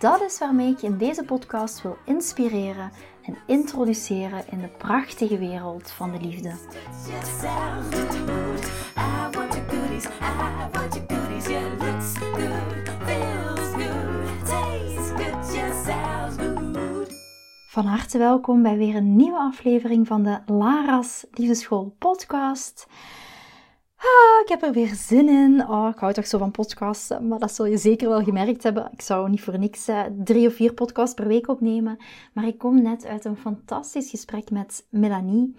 Dat is waarmee ik je in deze podcast wil inspireren en introduceren in de prachtige wereld van de liefde. Van harte welkom bij weer een nieuwe aflevering van de Lara's Liefdeschool podcast. Ah, ik heb er weer zin in. Oh, ik hou toch zo van podcasts, maar dat zul je zeker wel gemerkt hebben. Ik zou niet voor niks eh, drie of vier podcasts per week opnemen. Maar ik kom net uit een fantastisch gesprek met Melanie.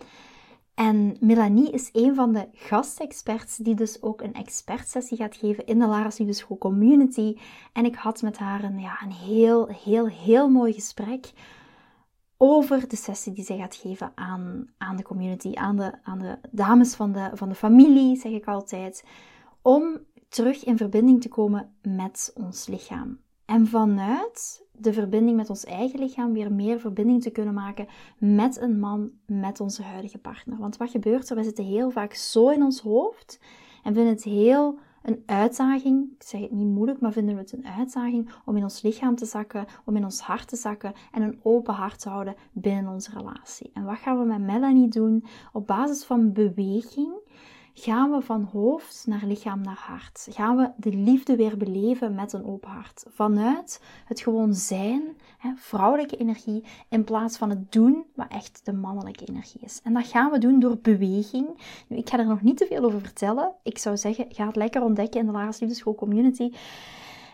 En Melanie is een van de gastexperts die dus ook een expertsessie gaat geven in de Lara's School Community. En ik had met haar een, ja, een heel, heel, heel mooi gesprek over de sessie die zij gaat geven aan, aan de community, aan de, aan de dames van de, van de familie, zeg ik altijd, om terug in verbinding te komen met ons lichaam. En vanuit de verbinding met ons eigen lichaam weer meer verbinding te kunnen maken met een man, met onze huidige partner. Want wat gebeurt er? We zitten heel vaak zo in ons hoofd en vinden het heel een uitdaging, ik zeg het niet moeilijk, maar vinden we het een uitdaging om in ons lichaam te zakken, om in ons hart te zakken en een open hart te houden binnen onze relatie. En wat gaan we met Melanie doen? Op basis van beweging gaan we van hoofd naar lichaam naar hart. Gaan we de liefde weer beleven met een open hart. Vanuit het gewoon zijn, hè, vrouwelijke energie, in plaats van het doen, wat echt de mannelijke energie is. En dat gaan we doen door beweging. Nu, ik ga er nog niet te veel over vertellen. Ik zou zeggen, ga het lekker ontdekken in de Lara's Liefdeschool Community.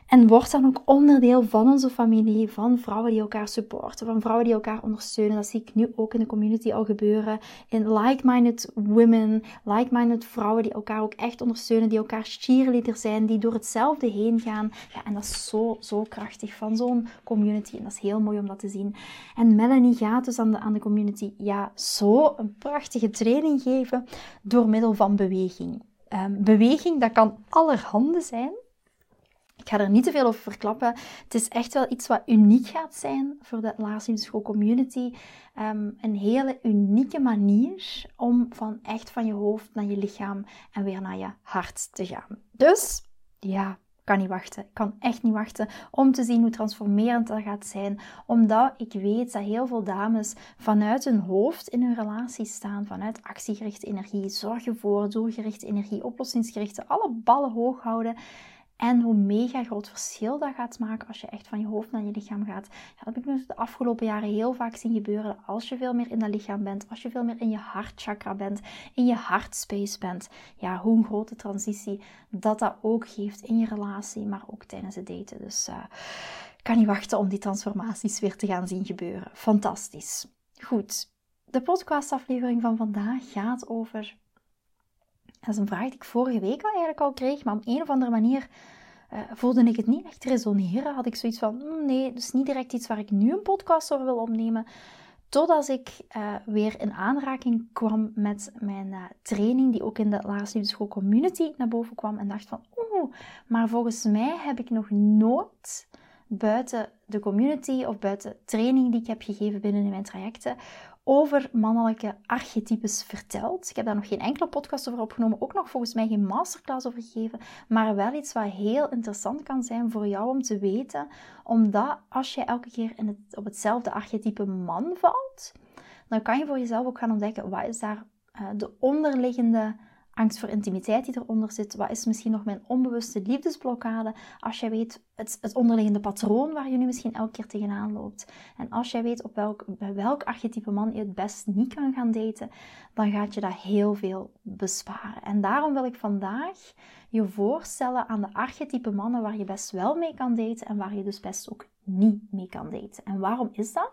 En word dan ook onderdeel van onze familie, van vrouwen die elkaar supporten, van vrouwen die elkaar ondersteunen. Dat zie ik nu ook in de community al gebeuren. In like-minded women, like-minded vrouwen die elkaar ook echt ondersteunen, die elkaar cheerleader zijn, die door hetzelfde heen gaan. Ja, en dat is zo, zo krachtig van zo'n community. En dat is heel mooi om dat te zien. En Melanie gaat dus aan de, aan de community ja, zo een prachtige training geven door middel van beweging. Um, beweging, dat kan allerhande zijn. Ik ga er niet te veel over verklappen. Het is echt wel iets wat uniek gaat zijn voor de Lars School Community. Um, een hele unieke manier om van echt van je hoofd naar je lichaam en weer naar je hart te gaan. Dus ja, kan niet wachten. Ik kan echt niet wachten om te zien hoe transformerend dat gaat zijn. Omdat ik weet dat heel veel dames vanuit hun hoofd in hun relatie staan. Vanuit actiegerichte energie, zorgen voor, doelgerichte energie, oplossingsgerichte. Alle ballen hoog houden. En hoe mega groot verschil dat gaat maken als je echt van je hoofd naar je lichaam gaat. Ja, dat heb ik nu de afgelopen jaren heel vaak zien gebeuren. Als je veel meer in dat lichaam bent, als je veel meer in je hartchakra bent, in je hartspace bent. Ja, hoe een grote transitie dat dat ook geeft in je relatie, maar ook tijdens het daten. Dus uh, ik kan niet wachten om die transformaties weer te gaan zien gebeuren. Fantastisch. Goed, de podcastaflevering van vandaag gaat over dat is een vraag die ik vorige week al eigenlijk al kreeg, maar op een of andere manier uh, voelde ik het niet echt resoneren. Had ik zoiets van, mm, nee, dus niet direct iets waar ik nu een podcast over wil opnemen. Totdat ik uh, weer in aanraking kwam met mijn uh, training, die ook in de Lara's Liefdeschool Community naar boven kwam. En dacht van, oeh, maar volgens mij heb ik nog nooit buiten de community of buiten training die ik heb gegeven binnen in mijn trajecten over mannelijke archetypes verteld. Ik heb daar nog geen enkele podcast over opgenomen, ook nog volgens mij geen masterclass over gegeven, maar wel iets wat heel interessant kan zijn voor jou om te weten, omdat als je elke keer in het, op hetzelfde archetype man valt, dan kan je voor jezelf ook gaan ontdekken wat is daar uh, de onderliggende angst voor intimiteit die eronder zit. Wat is misschien nog mijn onbewuste liefdesblokkade? Als jij weet het, het onderliggende patroon waar je nu misschien elke keer tegenaan loopt. En als jij weet op welk, bij welk archetype man je het best niet kan gaan daten, dan gaat je dat heel veel besparen. En daarom wil ik vandaag je voorstellen aan de archetype mannen waar je best wel mee kan daten en waar je dus best ook niet mee kan daten. En waarom is dat?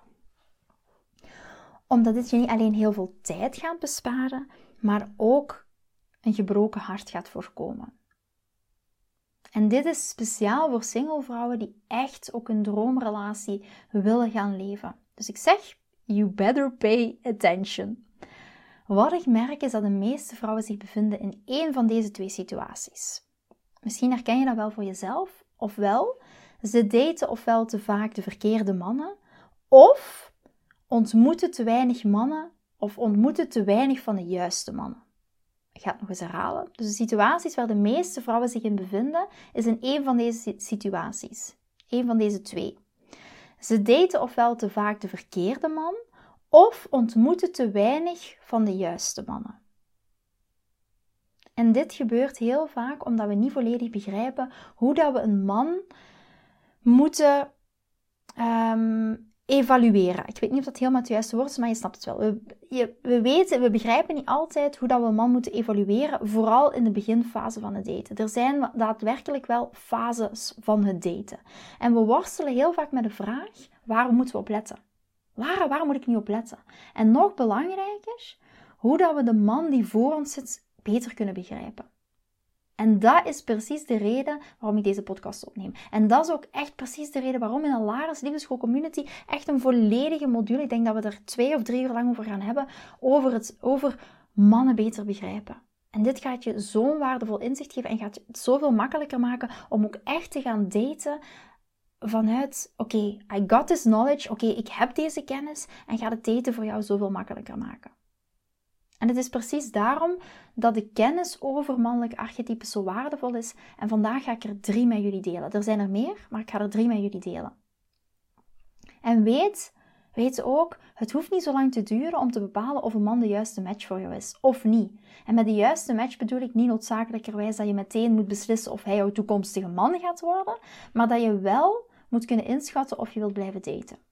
Omdat dit je niet alleen heel veel tijd gaat besparen, maar ook een gebroken hart gaat voorkomen. En dit is speciaal voor single vrouwen die echt ook een droomrelatie willen gaan leven. Dus ik zeg, you better pay attention. Wat ik merk is dat de meeste vrouwen zich bevinden in één van deze twee situaties. Misschien herken je dat wel voor jezelf, ofwel ze daten ofwel te vaak de verkeerde mannen, of ontmoeten te weinig mannen of ontmoeten te weinig van de juiste mannen. Ik ga het nog eens herhalen. Dus de situaties waar de meeste vrouwen zich in bevinden, is in één van deze situaties. Eén van deze twee. Ze daten ofwel te vaak de verkeerde man, of ontmoeten te weinig van de juiste mannen. En dit gebeurt heel vaak omdat we niet volledig begrijpen hoe dat we een man moeten ehm, evalueren. Ik weet niet of dat helemaal het juiste woord is, maar je snapt het wel. We, we weten, we begrijpen niet altijd hoe dat we een man moeten evalueren, vooral in de beginfase van het daten. Er zijn daadwerkelijk wel fases van het daten. En we worstelen heel vaak met de vraag, waar moeten we op letten? Waar, waar moet ik nu op letten? En nog belangrijker, hoe dat we de man die voor ons zit beter kunnen begrijpen. En dat is precies de reden waarom ik deze podcast opneem. En dat is ook echt precies de reden waarom in een Laris Liefdeschool Community echt een volledige module, ik denk dat we er twee of drie uur lang over gaan hebben, over, het, over mannen beter begrijpen. En dit gaat je zo'n waardevol inzicht geven en gaat het zoveel makkelijker maken om ook echt te gaan daten vanuit, oké, I got this knowledge, oké, ik heb deze kennis en gaat het daten voor jou zoveel makkelijker maken. En het is precies daarom dat de kennis over mannelijke archetypes zo waardevol is. En vandaag ga ik er drie met jullie delen. Er zijn er meer, maar ik ga er drie met jullie delen. En weet, weet ook, het hoeft niet zo lang te duren om te bepalen of een man de juiste match voor jou is of niet. En met de juiste match bedoel ik niet noodzakelijkerwijs dat je meteen moet beslissen of hij jouw toekomstige man gaat worden, maar dat je wel moet kunnen inschatten of je wilt blijven daten.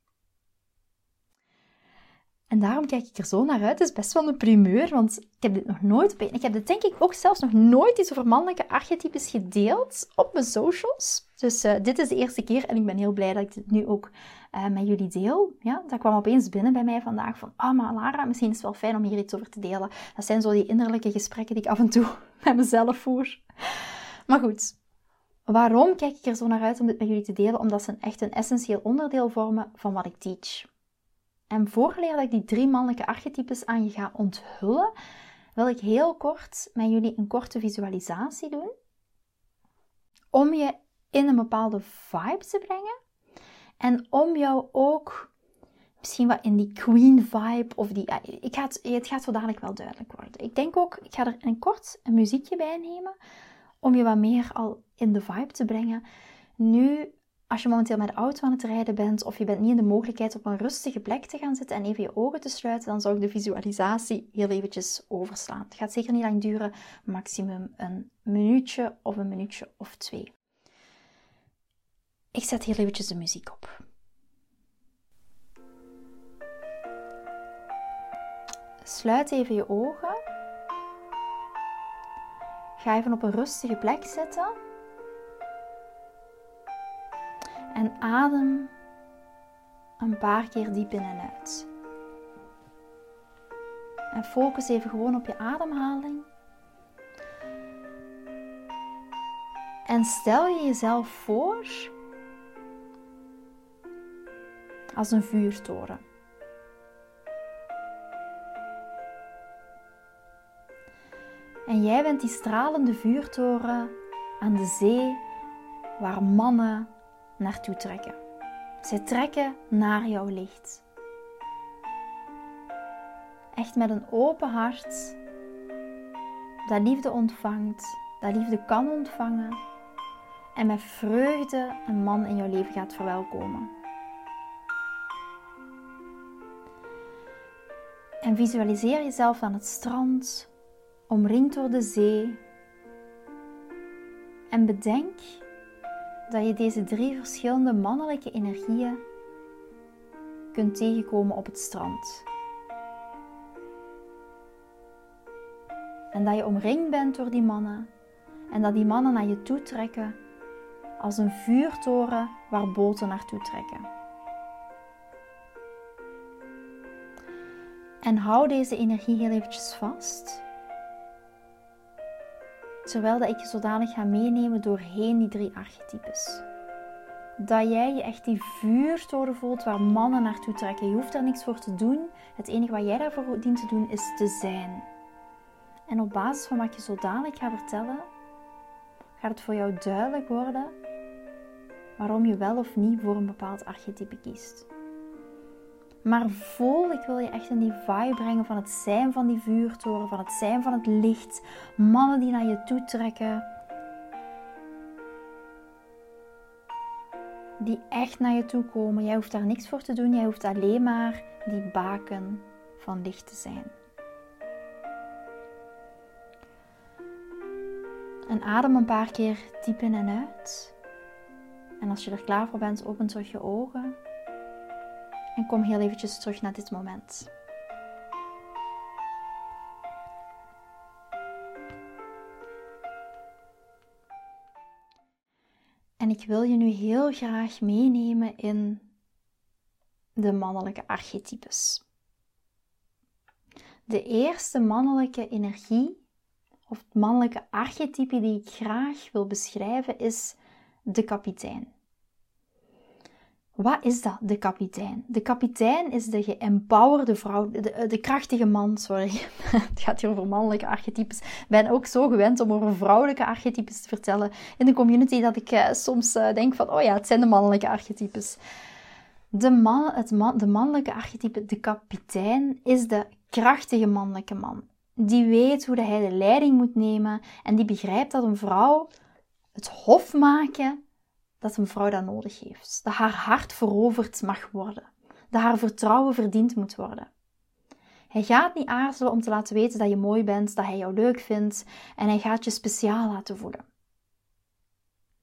En daarom kijk ik er zo naar uit. Het is best wel een primeur, want ik heb dit nog nooit... Ik heb dit denk ik ook zelfs nog nooit iets over mannelijke archetypes gedeeld op mijn socials. Dus uh, dit is de eerste keer en ik ben heel blij dat ik dit nu ook uh, met jullie deel. Ja, dat kwam opeens binnen bij mij vandaag van... Ah, maar Lara, misschien is het wel fijn om hier iets over te delen. Dat zijn zo die innerlijke gesprekken die ik af en toe met mezelf voer. Maar goed, waarom kijk ik er zo naar uit om dit met jullie te delen? Omdat ze echt een essentieel onderdeel vormen van wat ik teach. En voorgeleerd dat ik die drie mannelijke archetypes aan je ga onthullen, wil ik heel kort met jullie een korte visualisatie doen. Om je in een bepaalde vibe te brengen. En om jou ook misschien wat in die queen vibe of die... Ik ga het, het gaat zo dadelijk wel duidelijk worden. Ik denk ook, ik ga er een kort een muziekje bij nemen. Om je wat meer al in de vibe te brengen. Nu als je momenteel met de auto aan het rijden bent of je bent niet in de mogelijkheid op een rustige plek te gaan zitten en even je ogen te sluiten, dan zou ik de visualisatie heel eventjes overslaan. Het gaat zeker niet lang duren, maximum een minuutje of een minuutje of twee. Ik zet heel eventjes de muziek op. Sluit even je ogen. Ga even op een rustige plek zitten en adem een paar keer diep in en uit. En focus even gewoon op je ademhaling. En stel je jezelf voor als een vuurtoren. En jij bent die stralende vuurtoren aan de zee waar mannen naartoe trekken. Zij trekken naar jouw licht. Echt met een open hart dat liefde ontvangt, dat liefde kan ontvangen en met vreugde een man in jouw leven gaat verwelkomen. En visualiseer jezelf aan het strand, omringd door de zee. En bedenk dat je deze drie verschillende mannelijke energieën kunt tegenkomen op het strand. En dat je omringd bent door die mannen en dat die mannen naar je toe trekken als een vuurtoren waar boten naartoe trekken. En hou deze energie heel eventjes vast terwijl dat ik je zodanig ga meenemen doorheen die drie archetypes. dat jij je echt die vuurtoren voelt waar mannen naartoe trekken. Je hoeft daar niks voor te doen. Het enige wat jij daarvoor dient te doen is te zijn. En op basis van wat je zo dadelijk gaat vertellen, gaat het voor jou duidelijk worden waarom je wel of niet voor een bepaald archetype kiest. Maar voel, ik wil je echt in die vibe brengen van het zijn van die vuurtoren, van het zijn van het licht. Mannen die naar je toe trekken. Die echt naar je toe komen. Jij hoeft daar niks voor te doen. Jij hoeft alleen maar die baken van licht te zijn. En adem een paar keer diep in en uit. En als je er klaar voor bent, open terug je ogen. En kom heel eventjes terug naar dit moment. En ik wil je nu heel graag meenemen in de mannelijke archetypes. De eerste mannelijke energie of het mannelijke archetype die ik graag wil beschrijven is de kapitein. Wat is dat, de kapitein? De kapitein is de geempowerde vrouw, de, de krachtige man, sorry. Het gaat hier over mannelijke archetypes. Ik ben ook zo gewend om over vrouwelijke archetypes te vertellen in de community dat ik uh, soms uh, denk van, oh ja, het zijn de mannelijke archetypes. De, man, het man, de mannelijke archetype, de kapitein, is de krachtige mannelijke man. Die weet hoe hij de leiding moet nemen en die begrijpt dat een vrouw het hof maken dat een vrouw dat nodig heeft. Dat haar hart veroverd mag worden. Dat haar vertrouwen verdiend moet worden. Hij gaat niet aarzelen om te laten weten dat je mooi bent, dat hij jou leuk vindt en hij gaat je speciaal laten voelen.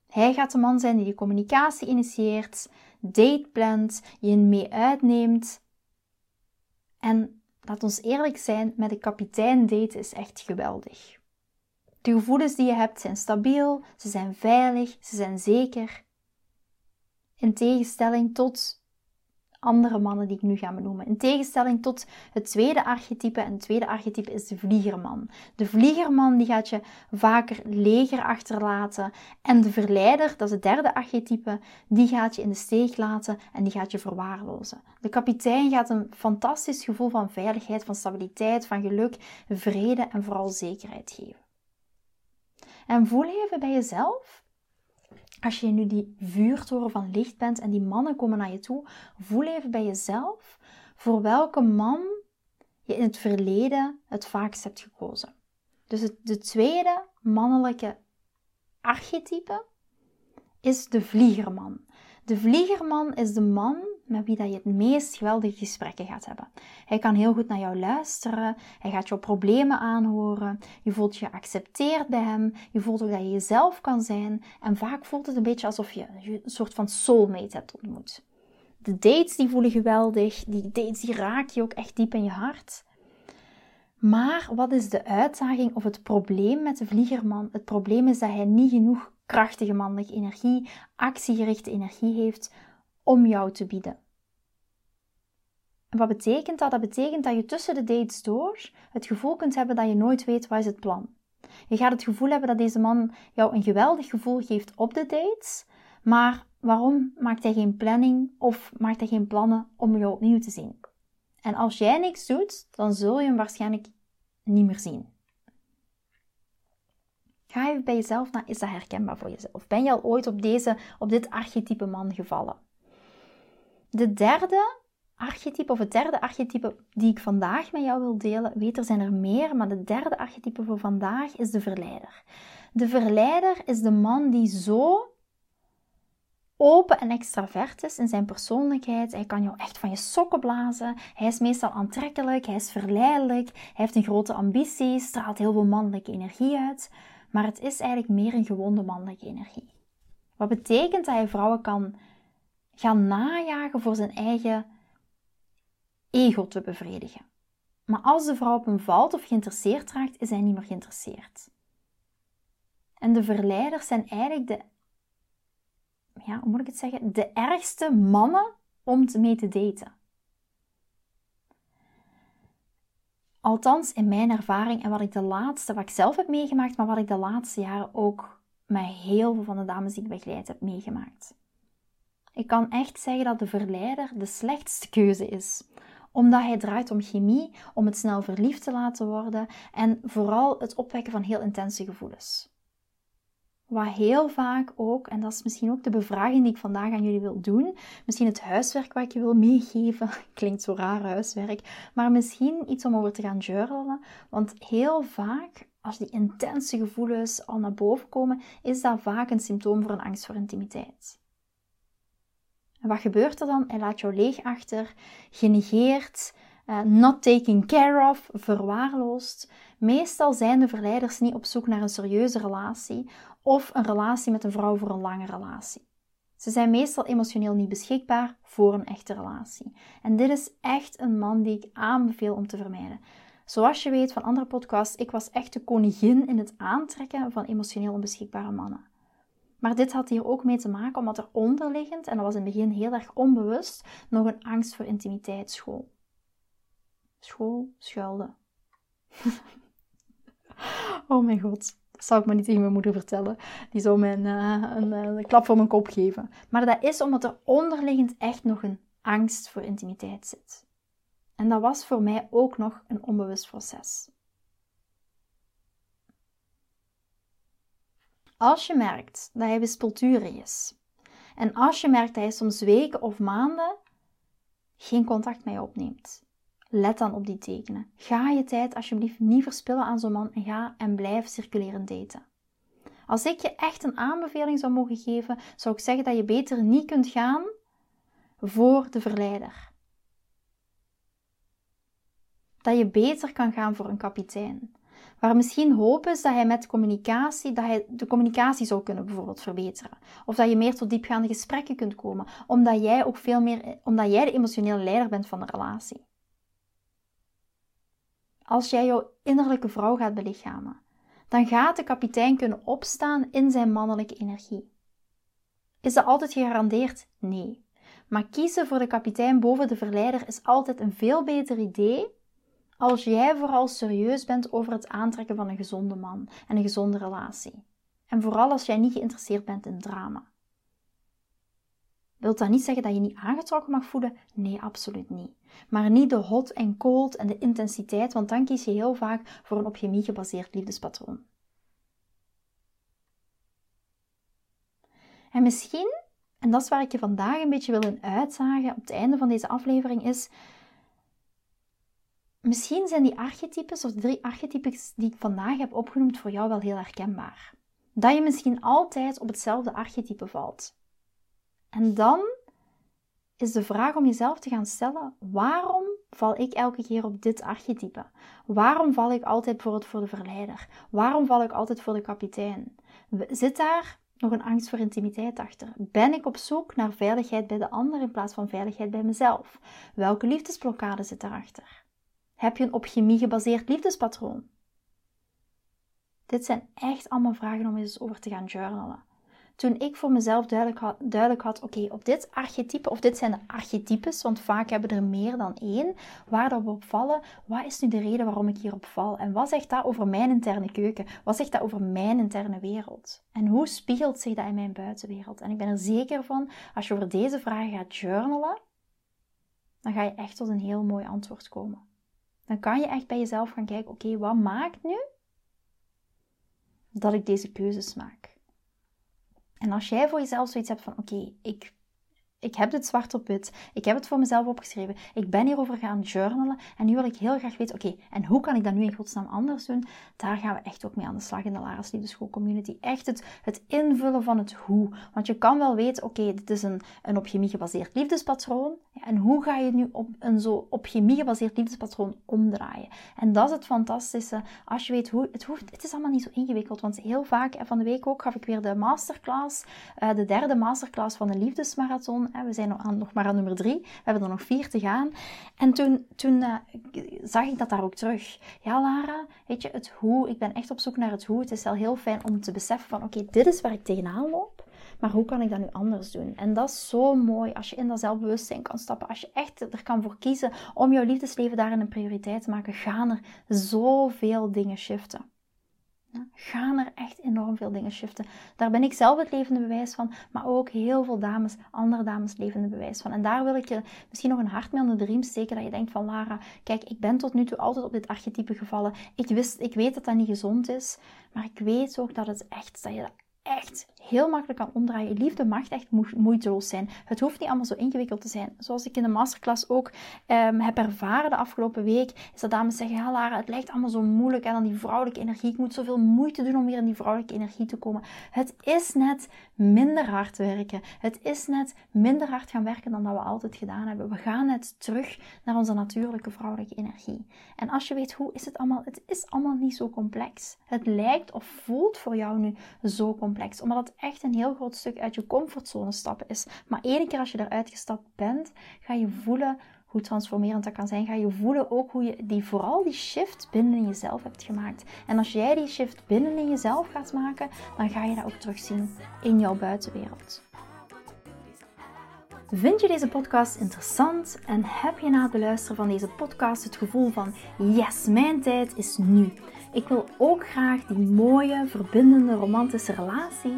Hij gaat de man zijn die de communicatie initieert, date plant, je mee uitneemt. En laat ons eerlijk zijn, met de kapitein daten is echt geweldig. De gevoelens die je hebt zijn stabiel, ze zijn veilig, ze zijn zeker. In tegenstelling tot andere mannen die ik nu ga benoemen. In tegenstelling tot het tweede archetype. En het tweede archetype is de vliegerman. De vliegerman die gaat je vaker leger achterlaten. En de verleider, dat is het derde archetype, die gaat je in de steek laten en die gaat je verwaarlozen. De kapitein gaat een fantastisch gevoel van veiligheid, van stabiliteit, van geluk, vrede en vooral zekerheid geven. En voel even bij jezelf als je nu die vuurtoren van licht bent en die mannen komen naar je toe, voel even bij jezelf voor welke man je in het verleden het vaakst hebt gekozen. Dus de tweede mannelijke archetype is de vliegerman. De vliegerman is de man met wie dat je het meest geweldige gesprekken gaat hebben. Hij kan heel goed naar jou luisteren, hij gaat jouw problemen aanhoren, je voelt je geaccepteerd bij hem, je voelt ook dat je jezelf kan zijn en vaak voelt het een beetje alsof je een soort van soulmate hebt ontmoet. De dates die voelen geweldig, die dates die raken je ook echt diep in je hart. Maar wat is de uitdaging of het probleem met de vliegerman? Het probleem is dat hij niet genoeg krachtige mannelijke energie, actiegerichte energie heeft om jou te bieden. En wat betekent dat? Dat betekent dat je tussen de dates door het gevoel kunt hebben dat je nooit weet wat is het plan. Je gaat het gevoel hebben dat deze man jou een geweldig gevoel geeft op de dates, maar waarom maakt hij geen planning of maakt hij geen plannen om jou opnieuw te zien? En als jij niks doet, dan zul je hem waarschijnlijk niet meer zien. Ga even bij jezelf naar, is dat herkenbaar voor jezelf? Ben je al ooit op, deze, op dit archetype man gevallen? De derde archetype, of het derde archetype die ik vandaag met jou wil delen, weet er zijn er meer, maar de derde archetype voor vandaag is de verleider. De verleider is de man die zo open en extravert is in zijn persoonlijkheid. Hij kan jou echt van je sokken blazen. Hij is meestal aantrekkelijk, hij is verleidelijk, hij heeft een grote ambitie, straalt heel veel mannelijke energie uit. Maar het is eigenlijk meer een gewonde mannelijke energie. Wat betekent dat hij vrouwen kan gaan najagen voor zijn eigen ego te bevredigen. Maar als de vrouw op hem valt of geïnteresseerd raakt, is hij niet meer geïnteresseerd. En de verleiders zijn eigenlijk de, ja, hoe moet ik het zeggen, de ergste mannen om mee te daten. Althans, in mijn ervaring en wat ik de laatste, wat ik zelf heb meegemaakt, maar wat ik de laatste jaren ook met heel veel van de dames die ik begeleid heb meegemaakt. Ik kan echt zeggen dat de verleider de slechtste keuze is omdat hij draait om chemie, om het snel verliefd te laten worden en vooral het opwekken van heel intense gevoelens. Wat heel vaak ook, en dat is misschien ook de bevraging die ik vandaag aan jullie wil doen, misschien het huiswerk wat ik je wil meegeven, klinkt zo raar huiswerk, maar misschien iets om over te gaan journalen, want heel vaak als die intense gevoelens al naar boven komen, is dat vaak een symptoom voor een angst voor intimiteit. En wat gebeurt er dan? Hij laat jou leeg achter, genegeerd, uh, not taken care of, verwaarloosd. Meestal zijn de verleiders niet op zoek naar een serieuze relatie of een relatie met een vrouw voor een lange relatie. Ze zijn meestal emotioneel niet beschikbaar voor een echte relatie. En dit is echt een man die ik aanbeveel om te vermijden. Zoals je weet van andere podcasts, ik was echt de koningin in het aantrekken van emotioneel onbeschikbare mannen. Maar dit had hier ook mee te maken omdat er onderliggend, en dat was in het begin heel erg onbewust, nog een angst voor intimiteit school. School, schuilde. oh mijn god. Dat zou ik maar niet tegen mijn moeder vertellen. Die zou mij uh, een, uh, een klap voor mijn kop geven. Maar dat is omdat er onderliggend echt nog een angst voor intimiteit zit. En dat was voor mij ook nog een onbewust proces. Als je merkt dat hij wispelturig is en als je merkt dat hij soms weken of maanden geen contact met je opneemt, let dan op die tekenen. Ga je tijd alsjeblieft niet verspillen aan zo'n man en ga en blijf circuleren daten. Als ik je echt een aanbeveling zou mogen geven, zou ik zeggen dat je beter niet kunt gaan voor de verleider. Dat je beter kan gaan voor een kapitein. Waar misschien hoop is dat hij met communicatie, dat hij de communicatie zou kunnen bijvoorbeeld verbeteren. Of dat je meer tot diepgaande gesprekken kunt komen, omdat jij ook veel meer, omdat jij de emotionele leider bent van de relatie. Als jij jouw innerlijke vrouw gaat belichamen, dan gaat de kapitein kunnen opstaan in zijn mannelijke energie. Is dat altijd gegarandeerd? Nee. Maar kiezen voor de kapitein boven de verleider is altijd een veel beter idee als jij vooral serieus bent over het aantrekken van een gezonde man en een gezonde relatie. En vooral als jij niet geïnteresseerd bent in drama. Wilt dat niet zeggen dat je niet aangetrokken mag voelen? Nee, absoluut niet. Maar niet de hot en cold en de intensiteit, want dan kies je heel vaak voor een op chemie gebaseerd liefdespatroon. En misschien, en dat is waar ik je vandaag een beetje wil in uitzagen op het einde van deze aflevering, is Misschien zijn die archetypes, of de drie archetypes die ik vandaag heb opgenoemd, voor jou wel heel herkenbaar. Dat je misschien altijd op hetzelfde archetype valt. En dan is de vraag om jezelf te gaan stellen: waarom val ik elke keer op dit archetype? Waarom val ik altijd voor de verleider? Waarom val ik altijd voor de kapitein? Zit daar nog een angst voor intimiteit achter? Ben ik op zoek naar veiligheid bij de ander in plaats van veiligheid bij mezelf? Welke liefdesblokkade zit daarachter? Heb je een op chemie gebaseerd liefdespatroon? Dit zijn echt allemaal vragen om eens over te gaan journalen. Toen ik voor mezelf duidelijk had, duidelijk had oké, op dit archetype, of dit zijn de archetypes, want vaak hebben er meer dan één, waar we op vallen, wat is nu de reden waarom ik hierop val? En wat zegt dat over mijn interne keuken? Wat zegt dat over mijn interne wereld? En hoe spiegelt zich dat in mijn buitenwereld? En ik ben er zeker van, als je over deze vragen gaat journalen, dan ga je echt tot een heel mooi antwoord komen dan kan je echt bij jezelf gaan kijken: oké, wat maakt nu dat ik deze keuzes maak? En als jij voor jezelf zoiets hebt van: oké, ik ik heb dit zwart op wit. Ik heb het voor mezelf opgeschreven. Ik ben hierover gaan journalen. En nu wil ik heel graag weten, oké, en hoe kan ik dat nu in godsnaam anders doen? Daar gaan we echt ook mee aan de slag in de Laras Liefdeschool Community. Echt het, het invullen van het hoe. Want je kan wel weten, oké, dit is een, een op chemie gebaseerd liefdespatroon. En hoe ga je nu op een zo op chemie gebaseerd liefdespatroon omdraaien? En dat is het fantastische. Als je weet hoe, het hoeft, het is allemaal niet zo ingewikkeld. Want heel vaak, van de week ook, gaf ik weer de masterclass, uh, de derde masterclass van de liefdesmarathon. We zijn nog maar aan nummer drie. We hebben er nog vier te gaan. En toen, toen zag ik dat daar ook terug. Ja, Lara, weet je, het hoe. Ik ben echt op zoek naar het hoe. Het is wel heel fijn om te beseffen van, oké, dit is waar ik tegenaan loop. Maar hoe kan ik dat nu anders doen? En dat is zo mooi als je in dat zelfbewustzijn kan stappen. Als je echt er kan voor kiezen om jouw liefdesleven daarin een prioriteit te maken, gaan er zoveel dingen shiften. gaan er echt enorm veel dingen shiften. Daar ben ik zelf het levende bewijs van, maar ook heel veel dames, andere dames levende bewijs van. En daar wil ik je misschien nog een hart mee aan de riem steken, dat je denkt van Lara, kijk, ik ben tot nu toe altijd op dit archetype gevallen. Ik, wist, ik weet dat dat niet gezond is, maar ik weet ook dat het echt, dat je echt heel makkelijk kan omdraaien. Liefde mag echt moeiteloos zijn. Het hoeft niet allemaal zo ingewikkeld te zijn. Zoals ik in de masterclass ook um, heb ervaren de afgelopen week, is dat dames zeggen, ja Lara, het lijkt allemaal zo moeilijk en dan die vrouwelijke energie. Ik moet zoveel moeite doen om weer in die vrouwelijke energie te komen. Het is net minder hard werken. Het is net minder hard gaan werken dan dat we altijd gedaan hebben. We gaan net terug naar onze natuurlijke vrouwelijke energie. En als je weet hoe is het allemaal, het is allemaal niet zo complex. Het lijkt of voelt voor jou nu zo complex, omdat het echt een heel groot stuk uit je comfortzone stappen is. Maar één keer als je eruit gestapt bent, ga je voelen hoe transformerend dat kan zijn. Ga je voelen ook hoe je die, vooral die shift binnen in jezelf hebt gemaakt. En als jij die shift binnen in jezelf gaat maken, dan ga je dat ook terugzien in jouw buitenwereld. Vind je deze podcast interessant en heb je na het beluisteren van deze podcast het gevoel van yes, mijn tijd is nu. Ik wil ook graag die mooie, verbindende, romantische relatie